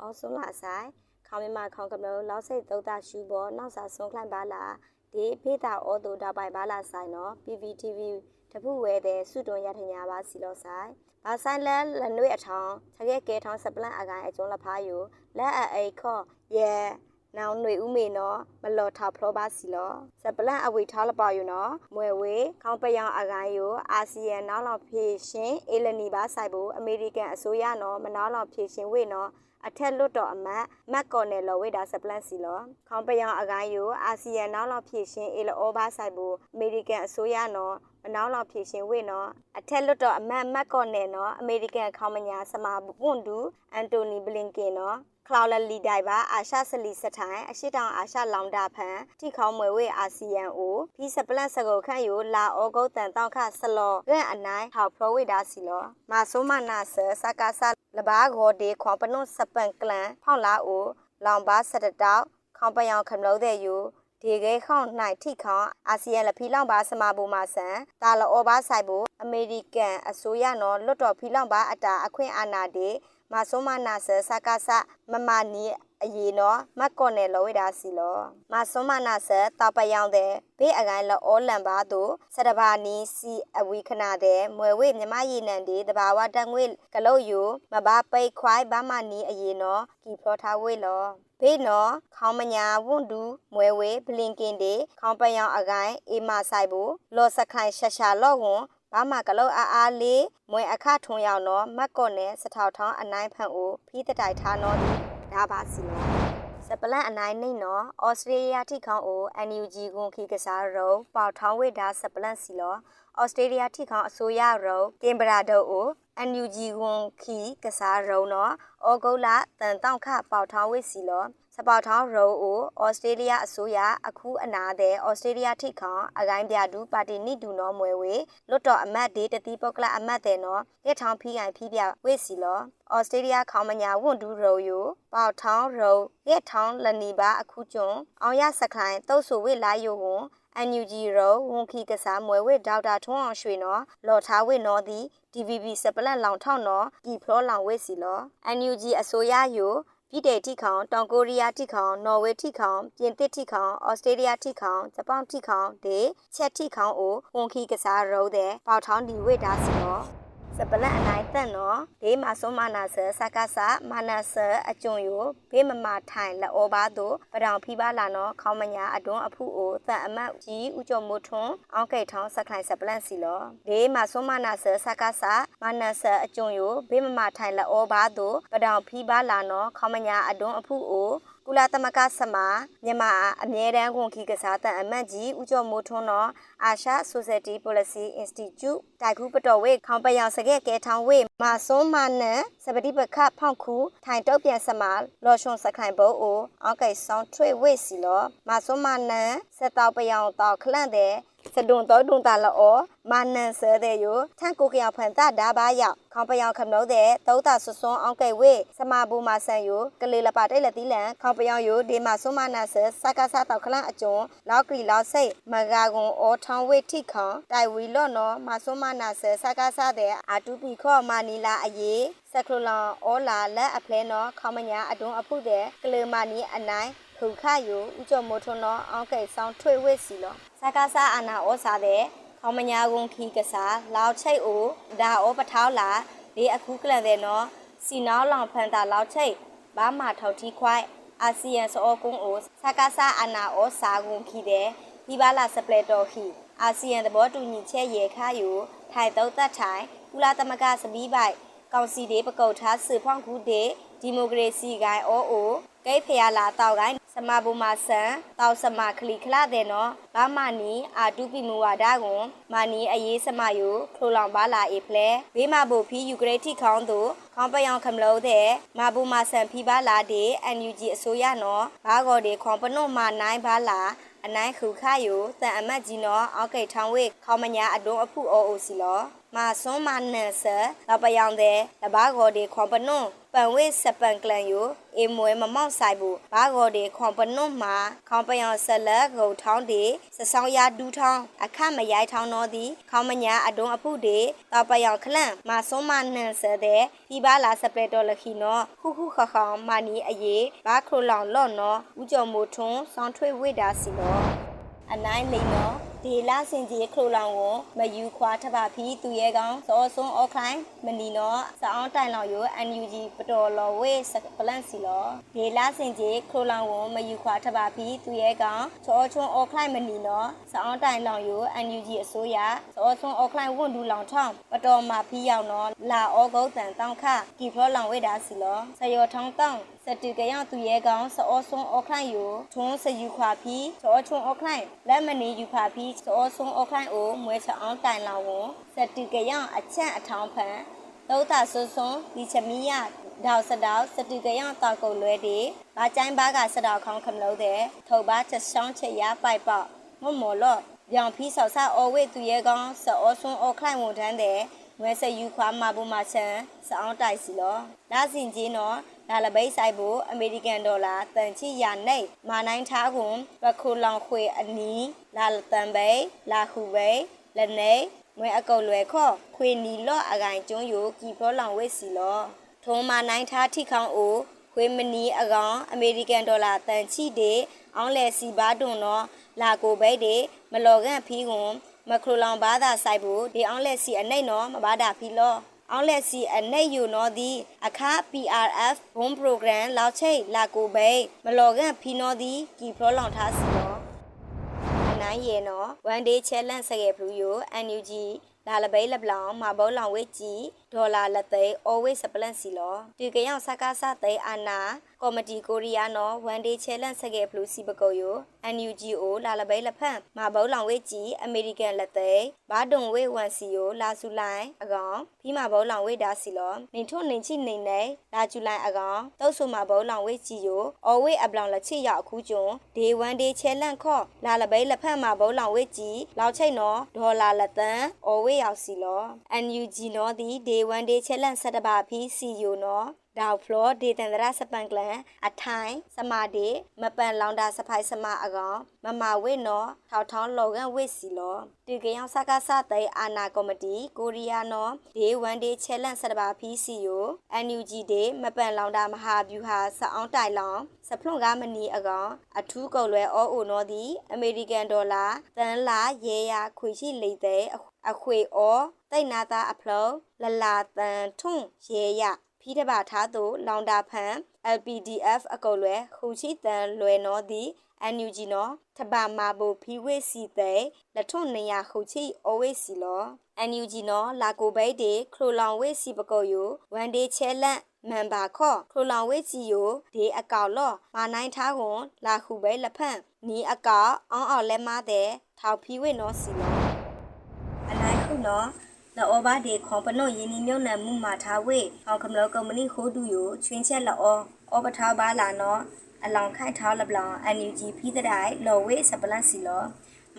အော်ဆုံးလာဆိုင် ခေါမမခေါကမလို့လောက်စိတ်သုံးတာရှူပေါ်နောက်စာဆုံးခလိုက်ပါလားဒီဖေးတာအော်တိုတာပိုင်ပါလားဆိုင်နော် PPTV တပုဝဲတဲ့စုတွန်ရထညာပါစီလို့ဆိုင်ဘာဆိုင်လဲလနွေအထောင်ချက်ရဲကဲထောင်းစပလန့်အကိုင်အကျုံးလဖားယူလက်အအိခော့ရဲနောင်ຫນွေဥမေနော်မလော်ထာဖလောပါစီလောစပလန့်အဝေထားလပေါ့ယူနော်မွဲဝေခေါင်းပယောင်အကိုင်ယူအာဆီယံနောက်လောက်ဖြည့်ရှင်အေလနီပါဆိုင်ဘူးအမေရိကန်အစိုးရနော်မနောက်လောက်ဖြည့်ရှင်ဝေနော် အထက်လွတ်တော်အမတ်မက်ကော်နယ်လော်ဝိဒါဆပလန့်စီလော်ခေါင်ပယောင်အကိုင်းယိုအာဆီယံနောက်လောက်ဖြည့်ရှင်အေလအောဘာဆိုင်ဘူအမေရိကန်အစိုးရနော်မနောက်လောက်ဖြည့်ရှင်ဝိနော်အထက်လွတ်တော်အမတ်မက်ကော်နယ်နော်အမေရိကန်ခေါင်မညာစမာပွန်ဒူအန်တိုနီဘလင်ကင်နော်ခလောက်လလီဒိုင်ပါအာရှစလီစထိုင်အရှိတောင်အာရှလောင်တာဖန်ထိခေါမွေဝေအာဆီယံအိုဖီစပလတ်စကုတ်ခန့်ယိုလာဩဂုတ်တန်တောက်ခဆလော့ရန်အနိုင်ဟောက်ဖရိုဝေဒါစီလော မာဆိုမနာဆာစကာဆာ လဘာဂောဒေခွန်ပနုစပန်ကလန်ဖောက်လာအိုလောင်ပါစတတောက်ခေါပယောင်ခမလို့တဲ့ယိုဒီကေခေါန့်၌ထိခေါန့်အာဆီယံလဖီလောင်ပါစမဘူမာဆန်တာလောဘာဆိုင်ဘူအမေရိကန်အစိုးရနော်လွတ်တော်ဖီလောင်ပါအတာအခွင့်အာဏာဒေ မဆိုမနာဆစကာဆမမနီအယေနော်မတ်ကော်နယ်လောဝိဒါစီလောမဆွန်မနာဆတာပယောင်တဲ့ဘေးအကိုင်းလောအောလံပါတို့စတဘာနီစီအဝီခနာတဲ့မွယ်ဝေမြမရည်နံဒီတဘာဝတန်ငွေကလုတ်ယူမဘာပိတ်ခွိုင်းဘာမနီအယေနော်ကီဖလောထားဝေလောဘေးနော်ခေါင်းမညာဝွန်တူမွဲဝေဘလင်ကင်ဒေခေါင်းပယောင်အကိုင်းအေမဆိုင်ဘူးလော်စခိုင်ရှာရှာလော့ဝန် ဘာမကလောအားအားလေးမွေအခထုံရောက်နော်မတ်ကော့နဲ့စထောက်ထောင်းအနိုင်ဖန်အိုဖီးတတိုက်ထားနော်ဒါပါစီနော်စပလန့်အနိုင်နေနော်ဩစတြေးလျထိခေါင်အို NUG ကွန်ခီကစားရုံပေါထောင်းဝိဒါစပလန့်စီလောဩစတြေးလျထိခေါင်အစိုးရရုံကင်ဘရာဒိုအို NUG ကွန်ခီကစားရုံနော်ဩဂုတ်လတန်တောင့်ခပေါထောင်းဝိစီလောစ ပေါထောင်းရိုအိုဩစတြေးလျအစိုးရအခုအနာတဲ့ဩစတြေးလျထိခေါင်အကိုင်းပြဒူပါတီနိဒူနော်မွဲဝေလွတ်တော်အမတ်ဒေတတိပုတ်ကလအမတ်တဲ့နော်ရက်ထောင်ဖီးကိုင်ဖီးပြဝိစီလောဩစတြေးလျခေါမညာဝွန်ဒူရိုယိုပေါထောင်းရိုရက်ထောင်းလနီပါအခုကျွန်းအောင်ရစခိုင်တုတ်ဆူဝိလာယိုဝန် NUG ရောဝန်ခီကစားမွဲဝဲဒေါက်တာထွန်းအောင်ရွှေနော်လော်ထားဝဲနော်သည် DVB စပလန့်လောင်ထောက်နော်ကီဖလောလောင်ဝဲစီလော NUG အစိုးရယို ပြည်တေထိခေါင်တောင်ကိုရီးယားထိခေါင်နော်ဝေထိခေါင်ပြင်သစ်ထိခေါင်ဩစတြေးလျထိခေါင်ဂျပန်ထိခေါင်ဒေချက်ထိခေါင်အိုဝန်ခီကစားရိုးတဲ့ပေါထောင်းဒီဝိဒါစီနော် စပလန့်အနိုင်တန်နော်ဒေးမဆုံးမနာဆစကားဆမနာဆအကျုံယိုဘေးမမထိုင်လောဘာတို့ပဒောင်ဖီပါလာနော်ခေါမညာအတွန်းအဖုအိုတန်အမတ်ကြီးဥကျော်မိုးထွန်းအောင်းကိတ်ထောင်းစခိုင်စပလန့်စီလောဒေးမဆုံးမနာဆစကားဆမနာဆအကျုံယိုဘေးမမထိုင်လောဘာတို့ပဒောင်ဖီပါလာနော်ခေါမညာအတွန်းအဖုအို ကုလသမဂ္ဂဆမာမြန်မာအမြဲတမ်းဝန်ခီကစားတန်အမတ်ကြီးဦးကျော်မိုးထွန်းတော်အာရှ Society Policy Institute တိုက်ခုပတော်ဝေခေါင်ပယောင်စကဲကဲထောင်ဝေမာစွန်မာနန်စပတိပခဖောက်ခုထိုင်တုတ်ပြန်ဆမာလော်ရှွန်စခိုင်ဘိုးအိုအောက်ကိဆောင်ထွေဝေစီလောမာစွန်မာနန်စတောက်ပယောင်တောက်ခလန့်တဲ့ စဒွန်တော်ဒွန်တာလောမာနန်ဆဲတဲ့ယထန်ကိုကရဖန်တာဒါဘာရောက်ခေါပယောင်ခမလို့တဲ့တောတာဆွဆွန်အောင်ကဲဝေစမဘူမာဆန်ယကလေးလပါတဲ့လက်တီလန်ခေါပယောင်ယဒီမာဆွမနာဆစကားစားတောက်ခလန့်အကျုံလောက်ကလီလောက်စိတ်မဂါကွန်အောထောင်းဝေထိခေါတိုင်ဝီလော့နော်မာဆွမနာဆစကားစားတဲ့အာတူပီခော့မာနီလာအရေးစကလန်အောလာလက်အဖလဲနော်ခေါမညာအတွန်းအဖုတဲ့ကလေမာနီအနိုင်ခုခယုဥကျော်မိုးထွန်းနော်အောက်ကဲဆောင်ထွေဝေစီလော စကားစားအာနာဩစာတဲ့ခေါမညာကုန်ခီကစားလောက်ချိတ်အိုဒါဩပထောက်လာဒီအခုကလန်တဲ့နော်စီနောင်းလောင်ဖန်တာလောက်ချိတ်ဘာမာထောက်တီခွိုက်အာဆီယံစောကုန်းအိုစကားစားအာနာဩစာကုန်ခီတဲ့ဒီပါလာစပလက်တော်ခီအာဆီယံသဘောတူညီချက်ရေခါယူထိုင်တုတ်သက်ထိုင်ကုလသမဂ္ဂစပီးပိုက်ကောင်စီဒေပကုတ်ထားสืဖောင်းခုဒေ ဒီမိုကရေစီဂိုင်အိုအိုဂိတ်ဖျာလာတောက်ကိုင်းစမဘူမာဆန်တောက်စမခလီခလာတဲ့နော်ဘာမနီအာတူပီမူဝါဒကွန်မာနီအရေးစမယိုခလိုလောင်ပါလာအေဖလဲဘေးမဘူဖီယူကရိတိခေါင်းတို့ခေါင်းပယောင်ခမလို့တဲ့မာဘူမာဆန်ဖီပါလာတဲ့ NUG အစိုးရနော်ဘာကော်ဒီခွန်ပနုမာနိုင်ပါလာအနိုင်ခုခယိုတန်အမတ်ကြီးနော်အောက်ကိတ်ထောင်းဝေခေါမညာအတွန်းအဖုအိုအိုစီလော မာစွန်မနန်ဆာလပယောင်တဲ့လဘာကောဒီခွန်ပနုပန်ဝေစပန်ကလန်ယိုအေမွေမမောက်ဆိုင်ဘူးဘာကောဒီခွန်ပနုမှာခေါပယောင်ဆလကုထောင်းဒီစဆောင်ရဒူးထောင်းအခမရိုက်ထောင်းတော့ဒီခေါမညာအတွန်းအဖုဒီတပယောင်ခလန်မာစွန်မနန်ဆာတဲ့ဒီပါလာစပရက်တော်လခီနော်ခုခုခခေါမာနီအရေးဘာခရိုလောင်လော့နော်ဦးကျော်မိုထွန်းဆောင်းထွေဝိဒါစီနော်အနိုင်လိန်နော် ဒီလာစင်ကြီးခလိုလောင်ကိုမယူခွာထပါဖီသူရဲကောင်စောစွန်းအော့ခိုင်းမနီနော်စအောင်တိုင်လောင်ယို NUG ပတော်လော်ဝေးပလန့်စီလောဒီလာစင်ကြီးခလိုလောင်ကိုမယူခွာထပါဖီသူရဲကောင်ချောချွန်းအော့ခိုင်းမနီနော်စအောင်တိုင်လောင်ယို NUG အစိုးရစောစွန်းအော့ခိုင်းဝွန်ဒူလောင်ထောင်းပတော်မှာဖီရောက်နော်လာဩဂုတ်တန်တောင်းခကီဖလောလောင်ဝေးတာစီလောဆယောထောင်းတောင်းစတူကရသူရဲကောင်စောစွန်းအော့ခိုင်းယိုထွန်းစယူခွာဖီချောချွန်းအော့ခိုင်းလက်မနီယူခွာဖီစောစွန်းအော့ခိုင်းအိုမွဲချအောင်တိုင်လောင်ဝန်စတူကရအချန့်အထောင်းဖန်သုတ်တာဆွဆွန်ဒီချမီယဒေါက်စတောက်စတူကရတောက်ကုတ်လွဲဒီဘာချိုင်းဘာကစတောက်ခေါင်းခမလို့တဲ့ထုတ်ပါချက်ဆောင်ချက်ရပိုက်ပေါမမော်လော့ပြောင်ဖီးဆောက်ဆာအော်ဝေသူရဲကောင်စောဆွန်းအော်ခိုင်ဝန်ထမ်းတဲ့ ငွေစယူခွာမှာဘူမာချန်စအောင်တိုက်စီလောလာစင်ကြီးနော်လာလပိတ်ဆိုင်ဖို့အမေရိကန်ဒေါ်လာတန်ချီယာနေမာနိုင်ထားကွန်ပခုလောင်ခွေအနီးလာလတန်ပိလာခုပိလနေမွေအကုတ်လွယ်ခော့ခွေနီလော့အကိုင်ကျွန်းယိုကီဖောလောင်ဝိစီလောထုံးမာနိုင်ထားထိခေါင်အိုခွေမနီအကောင်အမေရိကန်ဒေါ်လာတန်ချီတဲ့အောင်လဲစီဘာတွန်နော်လာကိုဘိတ်တဲ့မလော်ကန်ဖီးကွန် မခရိုလောင်ဘာသာဆိုင်ဖို့ဒီအောင်လက်စီအနှိတ်နော်မဘာတာဖီလောအောင်လက်စီအနှိတ်ယူနော်ဒီအခါ PRF ဘုံ program လောက်ချိတ်လာကိုဘိတ်မလော်ကန်ဖီနော်ဒီကီဖလောလောင်ထားစီနော်အနိုင်ရေနော် one day challenge စကေဖလူယို NUG လာလပိလပလောင်မဘောလောင်ဝဲကြီးဒေါ်လာလက်သိ always supplement စီလောဒီကရောက်စကားစသိအာနာကော်မတီကိုရီးယားနော် one day challenge စကေဖလူစီပကုတ်ယို NUGO လာလပိလဖန်မဘောလောင်ဝဲကြီးအမေရိကန်လက်သိဘာဒုံဝဲဝန်စီယိုလာစုလိုင်းအကောင်ဖီမဘောလောင်ဝဲဒါစီလောနေထွနေချိနေနေလာကျူလိုင်းအကောင်တုတ်ဆုမဘောလောင်ဝဲကြီးယို always အပလောင်လက်ချိရောက်အခုကျွန်း day one day challenge ခော့လာလပိလဖန်မဘောလောင်ဝဲကြီးလောက်ချိတ်နော်ဒေါ်လာလက်တန် always ရောက်စီလော NUG နော်ဒီ day 1 day challenge ဆက်တပါဖီစီယိုနော်ဒေါဖလောဒေတန်ဒရစပန်ကလန်အထိုင်စမာဒေမပန်လောင်တာစဖိုင်စမအကောင်မမဝိနော်ထောက်ထောင်းလောကန်ဝိစီလောတီကယောင်စကားစတဲ့အာနာကော်မတီကိုရီးယားနော်ဒေ1 day challenge ဆက်တပါဖီစီယို NUG ဒေမပန်လောင်တာမဟာဗျူဟာစအောင်တိုင်လောင်စဖလွန်ကားမနီအကောင်အထူးကုတ်လွဲအောအိုနော်ဒီအမေရိကန်ဒေါ်လာတန်လာရေယာခွေရှိလေတဲ့အခွေအောတိတ်နာတာအဖလုံးလလာတန်ထွန်းရေရ ဖီးတပါထားသူလောင်တာဖန် LPDF အကုတ်လွဲခူချီတန်လွယ်နော်ဒီ NUG နော်ထပါမာဘူဖီဝေစီတဲ့လက်ထွန်းနေရခူချီအဝေစီလော NUG နော်လာကိုဘိတ်တေခရိုလောင်ဝေစီပကုတ်ယို1 day challenge မန်ပါခော့ခရိုလောင်ဝေစီယိုဒီအကောက်လော့မာနိုင်ထားကွန်လာခုပဲလက်ဖန့်နီအကောက်အောင်းအောင်လဲမတဲ့ထောက်ဖီဝေနော်စီလောအနိုင်ခုနော် လောဘာဒီခွန်ပနိုယင်းနီမြုံနံမှုမှာထားဝေဟောင်ကမလောကုမ္ပဏီခိုးတူယိုချွင်းချက်လောဩဘထားပါလာနော်အလောင်ခိုက်ထားလပလောင် NUG ဖီးတဲ့လော်ဝေစပလန့်စီလော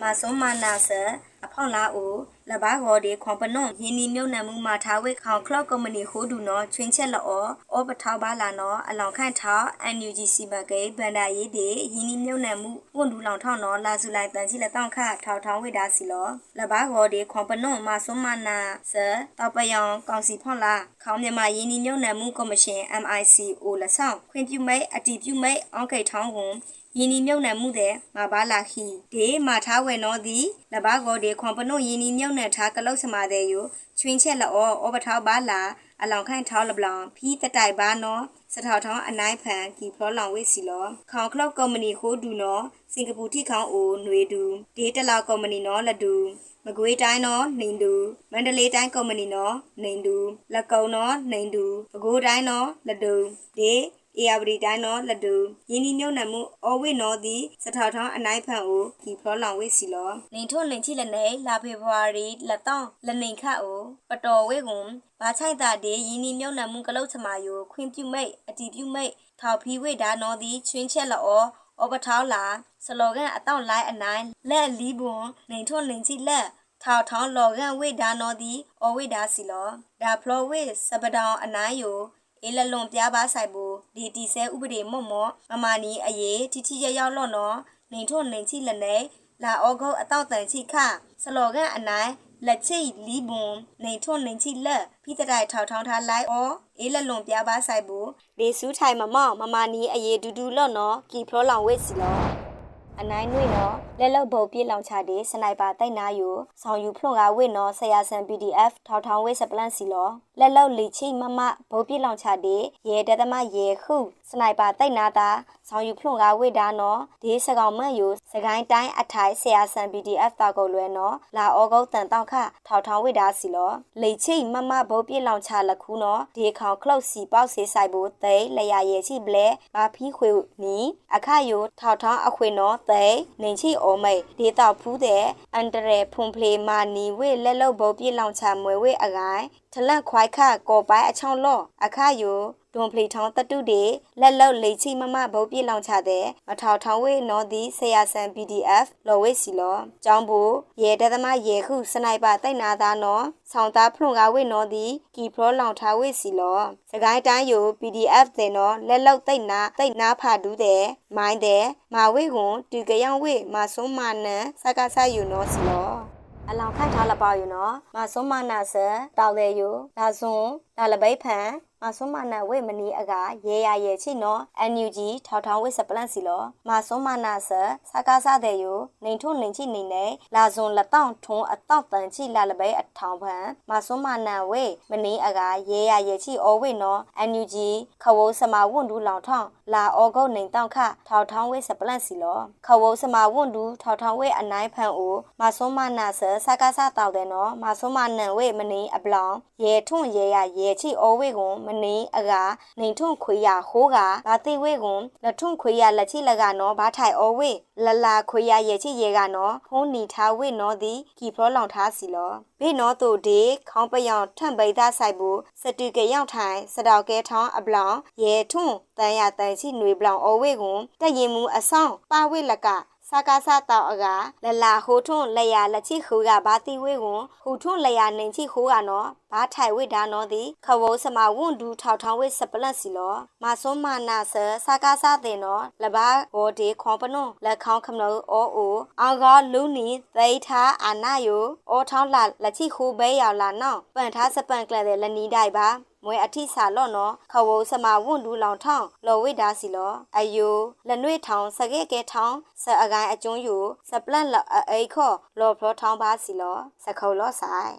မာစုံမာနာဆာအဖောင်းလာအိုလဘာဂောဒီခွန်ပနုံယင်းနီမြုံနံမှုမှာထားဝဲခေါင်ကလော့ကုမ္ပဏီဟိုးဒူနော်ချွင်းချက်လောဩပထောက်ပါလာနော်အလောင်ခန့်ထောက် NUG စီမကေဘန္ဒာရေးဒီယင်းနီမြုံနံမှုဝန်ဒူလောင်ထောက်နော်လာစုလိုက်တန်ချီလက်တောင်းခထောက်ထောင်းဝိဒါစီလောလဘာဂောဒီခွန်ပနုံမာစုံမနာဆတောက်ပယောင်ကောင်စီဖွန်လာခေါမြန်မာယင်းနီမြုံနံမှုကော်မရှင် MICO လက်ဆောင်ခွင့်ပြုမိတ်အတီးပြုမိတ်အောင်းကိတ်ထောင်းကွန် ယင်းနီမြုံနံမှုတဲ့မဘာလာခီဒေမာထားဝဲနော်သည်လဘာဂောဒီခွန်ပနုံယင်းနီမြုံနံထားကလုတ်စမာတဲ့ယိုချွင်းချက်လောဩဘထောက်ပါလာအလောင်ခိုင်ထောက်လပလောင်ဖီးတတိုင်ပါနော်စထောက်ထောင်းအနိုင်ဖန်ကီဖလောလောင်ဝိစီလောခေါင်ကလော့ကုမ္ပဏီဟိုးဒူနော်စင်ကာပူထိခေါင်အိုຫນွေဒူဒေးတလောက်ကုမ္ပဏီနော်လဒူမကွေးတိုင်းနော်နှိန်ဒူမန္တလေးတိုင်းကုမ္ပဏီနော်နှိန်ဒူလက်ကုံနော်နှိန်ဒူပဲခူးတိုင်းနော်လဒူဒေး အေယာဝတီတိုင်းနော်လက်တူယင်းဒီမြုံနံမှုအော်ဝိနော်သည်စထောက်ထောင်းအနိုင်ဖန်အိုကီဖလောလောင်ဝိစီလောနေထွန်းလင်ချိလက်နေလာဖေဖော်ဝါရီလက်တောင်းလက်နေခတ်အိုပတော်ဝိကွန်ဘာချိုက်တာဒီယင်းဒီမြုံနံမှုကလုတ်ချမာယိုခွင်ပြုမိတ်အတီပြုမိတ်ထောက်ဖီဝိဒါနော်သည်ချွင်းချက်လောအောပထောင်းလာစလောကန်အတောင့်လိုက်အနိုင်လက်လီးပွန်နေထွန်းလင်ချိလက်ထောက်ထောင်းလော်ကန်ဝိဒါနော်သည်အော်ဝိဒါစီလောဒါဖလောဝိစပဒေါင်အနိုင်ယိုအေးလလွန်ပြားပါဆိုင်ဘူး ဒီတီဆဲဥပဒေမွတ်မော့မမနီအရေးတီတီရရောက်လော့နော်နေထွန်းလင်ချိလက်နေလာအောဂုတ်အတောက်တန်ချိခစလောကန်အနိုင်လက်ချိလီဘွန်နေထွန်းလင်ချိလက်ဖိတတိုင်ထောက်ထောင်းထားလိုက်အောအေးလလွန်ပြားပါဆိုင်ဘူးလေစူးထိုင်မမော့မမနီအရေးဒူဒူလော့နော်ကီဖလောလောင်ဝိစီလော အနိုင်နှွေနော်လက်လောက်ဘုံပြေးလောင်ချတဲ့စနိုက်ပါတိုက်နာယူဆောင်ယူဖလွန်ကဝိနော်ဆရာဆန် PDF ထောက်ထောင်းဝိစပလန့်စီလောလက်လောက်လီချိမမဘုံပြေးလောင်ချတဲ့ရဲတသမရဲခုစနိုက်ပါတိုက်နာတာဆောင်ယူဖလွန်ကဝိဒါနော်ဒီစကောင်မန့်ယူစကိုင်းတိုင်းအထိုင်ဆရာဆန် PDF တာကိုလွဲနော်လာဩဂုတ်တန်တောက်ခထောက်ထောင်းဝိဒါစီလောလေချိမမဘုံပြေးလောင်ချလခုနော်ဒီခေါင်ခလုတ်စီပေါက်စေဆိုင်ဖို့သိလျာရဲချိဘလဲဘာဖီးခွေနီအခါယိုထောက်ထောင်းအခွေနော်သိနေချိအောမိတ်ဒေတာဖူးတဲ့အန်တရဲဖုန်ဖလေမာနီဝေလက်လုတ်ဘုံပြေးလောင်ချမွေဝေအကိုင်ထလန့်ခွိုက်ခကောပိုင်အချောင်းလော့အခါယို ဒွန်ဖလီထောင်းတတုတွေလက်လောက်လေချိမမဘုတ်ပြေလောင်ချတဲ့မထောက်ထောင်းဝေနော်ဒီဆရာဆန် PDF လော်ဝေစီလောကျောင်းဘူရဲတသမရဲခုစနိုက်ပါတိုက်နာသားနော်ဆောင်းသားဖလွန်ကားဝေနော်ဒီကီဖရောလောင်ထားဝေစီလောစကိုင်းတိုင်းယို PDF တဲ့နော်လက်လောက်တိတ်နာတိတ်နာဖာဒူးတဲ့မိုင်းတဲ့မာဝေကွန်တူကြယောင်ဝေမာဆုံးမာနန်စကားဆယူနော်စီလောအလောင်ခိုက်ထားလပေါ့ယူနော်မဆုံးမနာဆတောက်လေယူဒါစွန်ဒါလပိတ်ဖန် မဆွမ်းမနာဝိမနီအကရေရရဲ့ချိနော် NUG ထောက်ထောင်းဝိစပလန့်စီလောမဆွမ်းမနာဆစကားစားတဲ့ယိုနေထုံနေချိနေနေလာဇွန်လက်တောင့်ထုံအတောက်တန်ချိလာလပဲအထောင်ဖန်မဆွမ်းမနာဝိမနီအကရေရရဲ့ချိအောဝိနော် NUG ခဝုစမဝွန်ဒူလောင်ထောင်းလာအောဂုတ်နေတောင့်ခထောက်ထောင်းဝိစပလန့်စီလောခဝုစမဝွန်ဒူထောက်ထောင်းဝိအနိုင်ဖန်အိုမဆွမ်းမနာဆစကားစားတောက်တဲ့နော်မဆွမ်းမနန်ဝိမနီအပလောင်ရေထုံရေရရေချိအောဝိကွန်မနေအကနေထုံခွေရဟိုးကဘာတိဝေကွန်လက်ထုံခွေရလက်ချိလကနော်ဘာထိုင်အောဝေလလာခွေရရဲ့ချိရေကနော်ဖုံးနီထားဝေနော်ဒီကီဖလောလောင်ထားစီလောဘေနော်တို့ဒီခေါင်းပယောင်ထန့်ပိသားဆိုင်ဘူးစတူကရောက်ထိုင်စတောက်ကဲထောင်းအပလောင်ရေထုံတန်ရတန်ချိຫນွေပလောင်အောဝေကွန်တက်ရင်မူအဆောင်ပါဝေလက စကားစတောက်အကလလာဟိုထွန်းလျာလက်ချိခူကဘာတိဝေကွန်ဟိုထွန်းလျာနေချိခိုးကနော်ဘာထိုင်ဝိဒါနော်ဒီခဝုံးစမဝွန်ဒူထောက်ထောင်းဝိစပလတ်စီလောမဆုံးမနာဆစကားစတဲ့နော်လဘာဝဒီခွန်ပနုလက်ခေါခမလို့အိုအိုအောင်ကလူနီသိထားအာနာယိုအောထောင်းလာလက်ချိခိုးဘဲရောက်လာနော်ပန်ထားစပန်ကလတဲ့လနီတိုင်ပါ မွေအထိစာလော့နော်ခဝုံစမဝွန်ဒူလောင်ထောင်းလော်ဝိဒါစီလောအယိုလက်နွေထောင်းစကဲကဲထောင်းစအကိုင်အကျွန်းယူစပလန့်လအိခောလော်ဖလောထောင်းပါစီလောစခုံလောဆိုင်